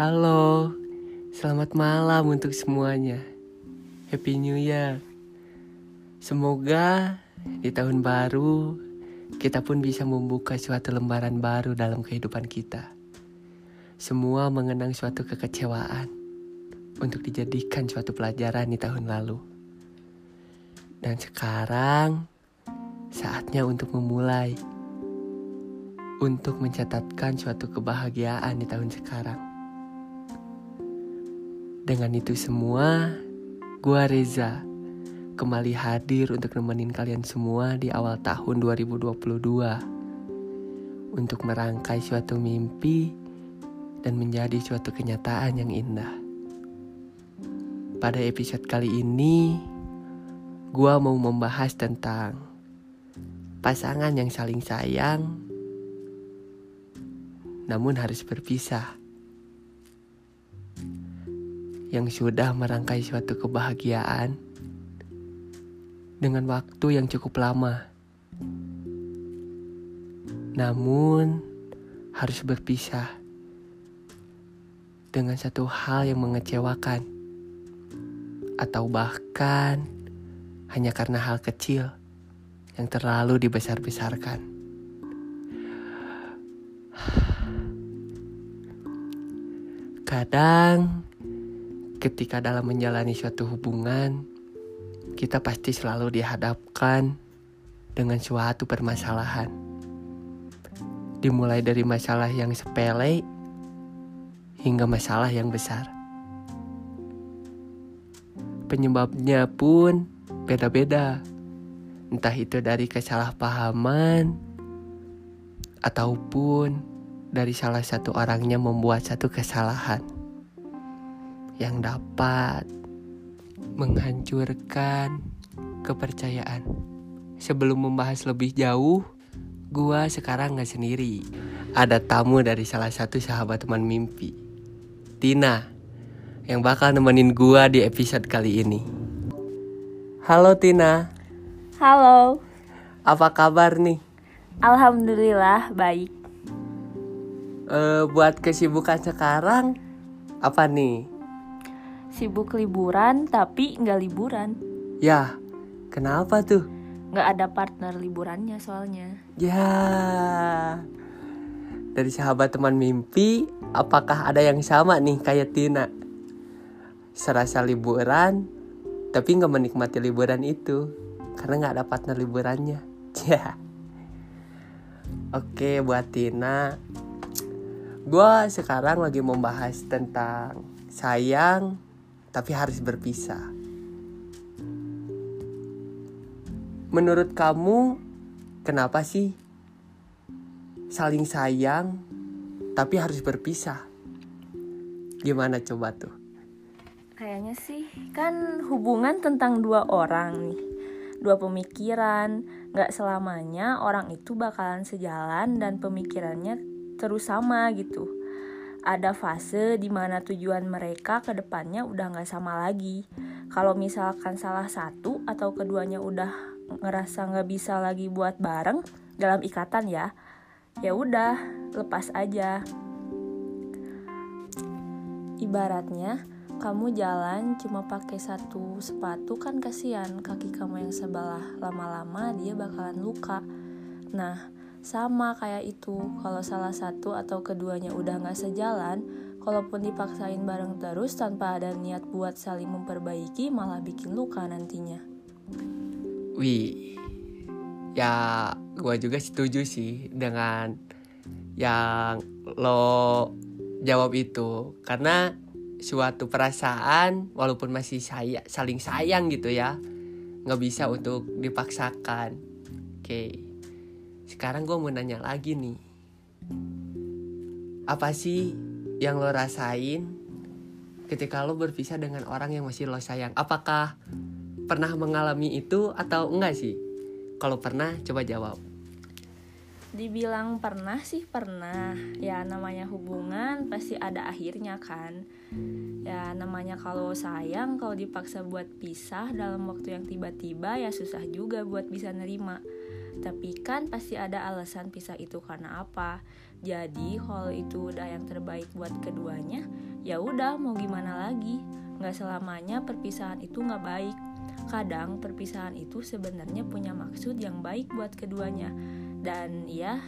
Halo, selamat malam untuk semuanya. Happy New Year. Semoga di tahun baru kita pun bisa membuka suatu lembaran baru dalam kehidupan kita. Semua mengenang suatu kekecewaan untuk dijadikan suatu pelajaran di tahun lalu. Dan sekarang saatnya untuk memulai untuk mencatatkan suatu kebahagiaan di tahun sekarang. Dengan itu semua, gua Reza kembali hadir untuk nemenin kalian semua di awal tahun 2022 untuk merangkai suatu mimpi dan menjadi suatu kenyataan yang indah. Pada episode kali ini, gua mau membahas tentang pasangan yang saling sayang namun harus berpisah. Yang sudah merangkai suatu kebahagiaan dengan waktu yang cukup lama. Namun harus berpisah dengan satu hal yang mengecewakan atau bahkan hanya karena hal kecil yang terlalu dibesar-besarkan. Kadang, ketika dalam menjalani suatu hubungan, kita pasti selalu dihadapkan dengan suatu permasalahan. Dimulai dari masalah yang sepele hingga masalah yang besar. Penyebabnya pun beda-beda. Entah itu dari kesalahpahaman ataupun dari salah satu orangnya membuat satu kesalahan yang dapat menghancurkan kepercayaan. Sebelum membahas lebih jauh, gua sekarang nggak sendiri. Ada tamu dari salah satu sahabat teman mimpi, Tina, yang bakal nemenin gua di episode kali ini. Halo Tina. Halo. Apa kabar nih? Alhamdulillah baik uh, buat kesibukan sekarang apa nih? Sibuk liburan tapi nggak liburan. Ya, kenapa tuh? Nggak ada partner liburannya soalnya. Ya, dari sahabat teman mimpi, apakah ada yang sama nih kayak Tina? Serasa liburan, tapi nggak menikmati liburan itu karena nggak ada partner liburannya. Ya. Oke, buat Tina, Gue sekarang lagi membahas tentang sayang tapi harus berpisah. Menurut kamu, kenapa sih saling sayang tapi harus berpisah? Gimana coba tuh? Kayaknya sih kan hubungan tentang dua orang nih, dua pemikiran. Gak selamanya orang itu bakalan sejalan dan pemikirannya terus sama gitu ada fase di mana tujuan mereka ke depannya udah nggak sama lagi. Kalau misalkan salah satu atau keduanya udah ngerasa nggak bisa lagi buat bareng dalam ikatan ya, ya udah lepas aja. Ibaratnya kamu jalan cuma pakai satu sepatu kan kasihan kaki kamu yang sebelah lama-lama dia bakalan luka. Nah, sama kayak itu, kalau salah satu atau keduanya udah gak sejalan, kalaupun dipaksain bareng terus tanpa ada niat buat saling memperbaiki, malah bikin luka nantinya. Wih, ya gue juga setuju sih dengan yang lo jawab itu. Karena suatu perasaan, walaupun masih saya, saling sayang gitu ya, nggak bisa untuk dipaksakan. Oke. Okay sekarang gue mau nanya lagi nih. Apa sih yang lo rasain ketika lo berpisah dengan orang yang masih lo sayang? Apakah pernah mengalami itu atau enggak sih? Kalau pernah, coba jawab. Dibilang pernah sih pernah. Ya namanya hubungan pasti ada akhirnya kan. Ya namanya kalau sayang kalau dipaksa buat pisah dalam waktu yang tiba-tiba ya susah juga buat bisa nerima tapi kan pasti ada alasan pisah itu karena apa. Jadi kalau itu udah yang terbaik buat keduanya, ya udah mau gimana lagi. Nggak selamanya perpisahan itu nggak baik. Kadang perpisahan itu sebenarnya punya maksud yang baik buat keduanya. Dan ya,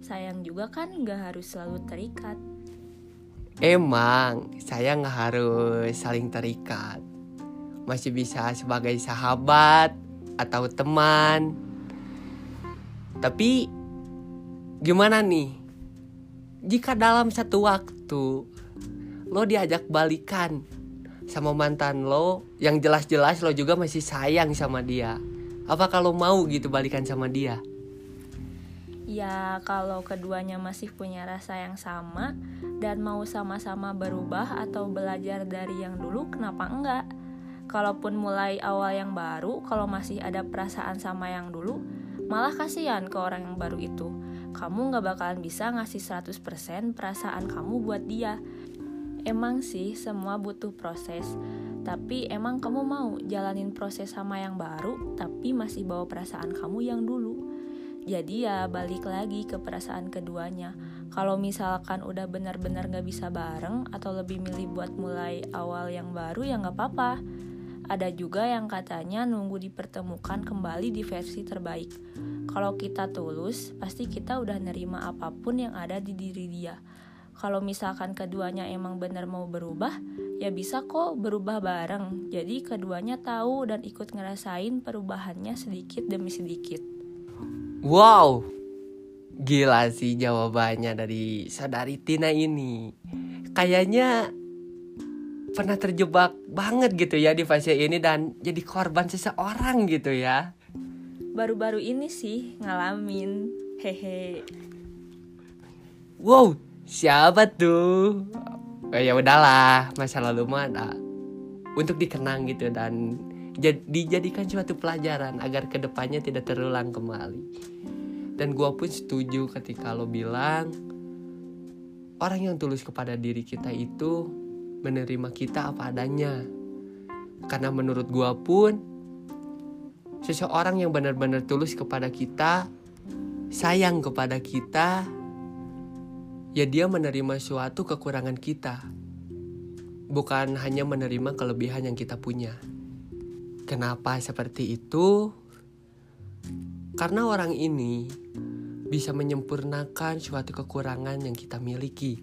sayang juga kan nggak harus selalu terikat. Emang saya nggak harus saling terikat. Masih bisa sebagai sahabat atau teman. Tapi gimana nih? Jika dalam satu waktu lo diajak balikan sama mantan lo yang jelas-jelas lo juga masih sayang sama dia. Apa kalau mau gitu balikan sama dia? Ya, kalau keduanya masih punya rasa yang sama dan mau sama-sama berubah atau belajar dari yang dulu, kenapa enggak? Kalaupun mulai awal yang baru, kalau masih ada perasaan sama yang dulu, malah kasihan ke orang yang baru itu. Kamu nggak bakalan bisa ngasih 100% perasaan kamu buat dia. Emang sih semua butuh proses, tapi emang kamu mau jalanin proses sama yang baru, tapi masih bawa perasaan kamu yang dulu. Jadi ya balik lagi ke perasaan keduanya. Kalau misalkan udah benar-benar gak bisa bareng atau lebih milih buat mulai awal yang baru ya gak apa-apa. Ada juga yang katanya nunggu dipertemukan kembali di versi terbaik. Kalau kita tulus, pasti kita udah nerima apa pun yang ada di diri dia. Kalau misalkan keduanya emang benar mau berubah, ya bisa kok berubah bareng. Jadi keduanya tahu dan ikut ngerasain perubahannya sedikit demi sedikit. Wow, gila sih jawabannya dari saudari Tina ini. Kayaknya pernah terjebak banget gitu ya di fase ini dan jadi korban seseorang gitu ya. Baru-baru ini sih ngalamin, hehe. Wow, siapa tuh? Oh, ya udahlah, masa lalu mah ada untuk dikenang gitu dan dijadikan suatu pelajaran agar ke depannya tidak terulang kembali. Dan gue pun setuju ketika lo bilang orang yang tulus kepada diri kita itu menerima kita apa adanya. Karena menurut gue pun seseorang yang benar-benar tulus kepada kita, sayang kepada kita, ya dia menerima suatu kekurangan kita. Bukan hanya menerima kelebihan yang kita punya. Kenapa seperti itu? Karena orang ini bisa menyempurnakan suatu kekurangan yang kita miliki,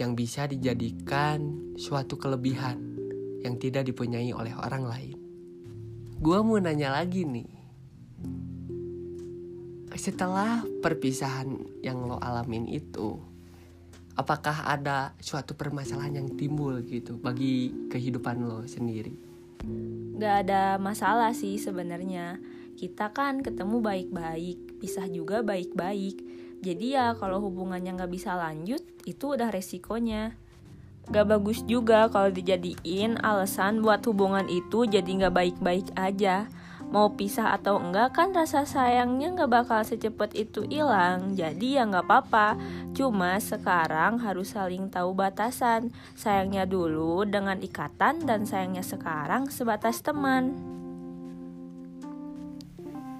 yang bisa dijadikan suatu kelebihan yang tidak dipunyai oleh orang lain. Gua mau nanya lagi nih, setelah perpisahan yang lo alamin itu, apakah ada suatu permasalahan yang timbul gitu bagi kehidupan lo sendiri? Gak ada masalah sih sebenarnya. Kita kan ketemu baik-baik, pisah juga baik-baik. Jadi ya kalau hubungannya nggak bisa lanjut, itu udah resikonya. Gak bagus juga kalau dijadiin alasan buat hubungan itu jadi nggak baik-baik aja. Mau pisah atau enggak kan rasa sayangnya nggak bakal secepat itu hilang. Jadi ya nggak apa-apa. Cuma sekarang harus saling tahu batasan. Sayangnya dulu dengan ikatan dan sayangnya sekarang sebatas teman.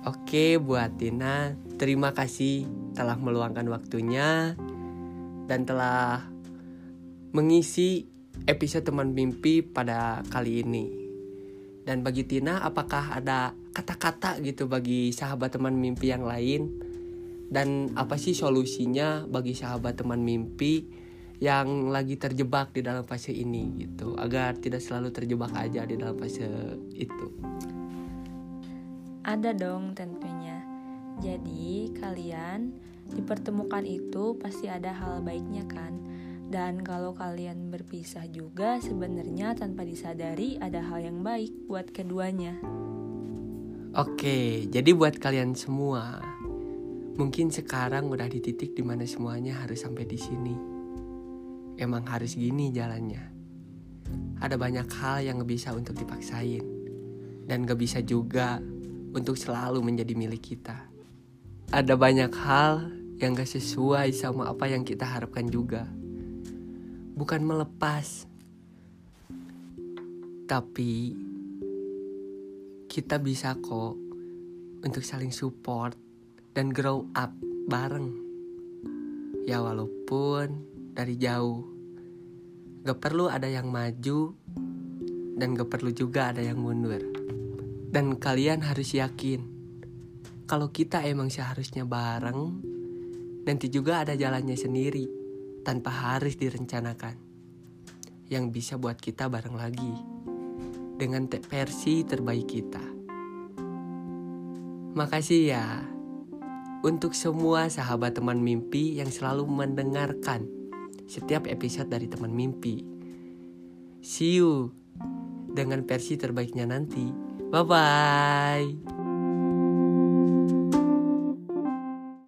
Oke buat Tina terima kasih telah meluangkan waktunya dan telah mengisi episode teman mimpi pada kali ini. Dan bagi Tina apakah ada kata-kata gitu bagi sahabat teman mimpi yang lain? Dan apa sih solusinya bagi sahabat teman mimpi yang lagi terjebak di dalam fase ini gitu? Agar tidak selalu terjebak aja di dalam fase itu. Ada dong tentunya jadi kalian dipertemukan itu pasti ada hal baiknya kan dan kalau kalian berpisah juga sebenarnya tanpa disadari ada hal yang baik buat keduanya. Oke, jadi buat kalian semua, mungkin sekarang udah di titik di mana semuanya harus sampai di sini. Emang harus gini jalannya. Ada banyak hal yang gak bisa untuk dipaksain, dan gak bisa juga untuk selalu menjadi milik kita. Ada banyak hal yang gak sesuai sama apa yang kita harapkan juga. Bukan melepas, tapi kita bisa kok untuk saling support dan grow up bareng. Ya walaupun dari jauh. Gak perlu ada yang maju dan gak perlu juga ada yang mundur. Dan kalian harus yakin kalau kita emang seharusnya bareng, nanti juga ada jalannya sendiri tanpa harus direncanakan. Yang bisa buat kita bareng lagi dengan versi terbaik kita. Makasih ya untuk semua sahabat teman mimpi yang selalu mendengarkan setiap episode dari teman mimpi. See you dengan versi terbaiknya nanti. Bye bye.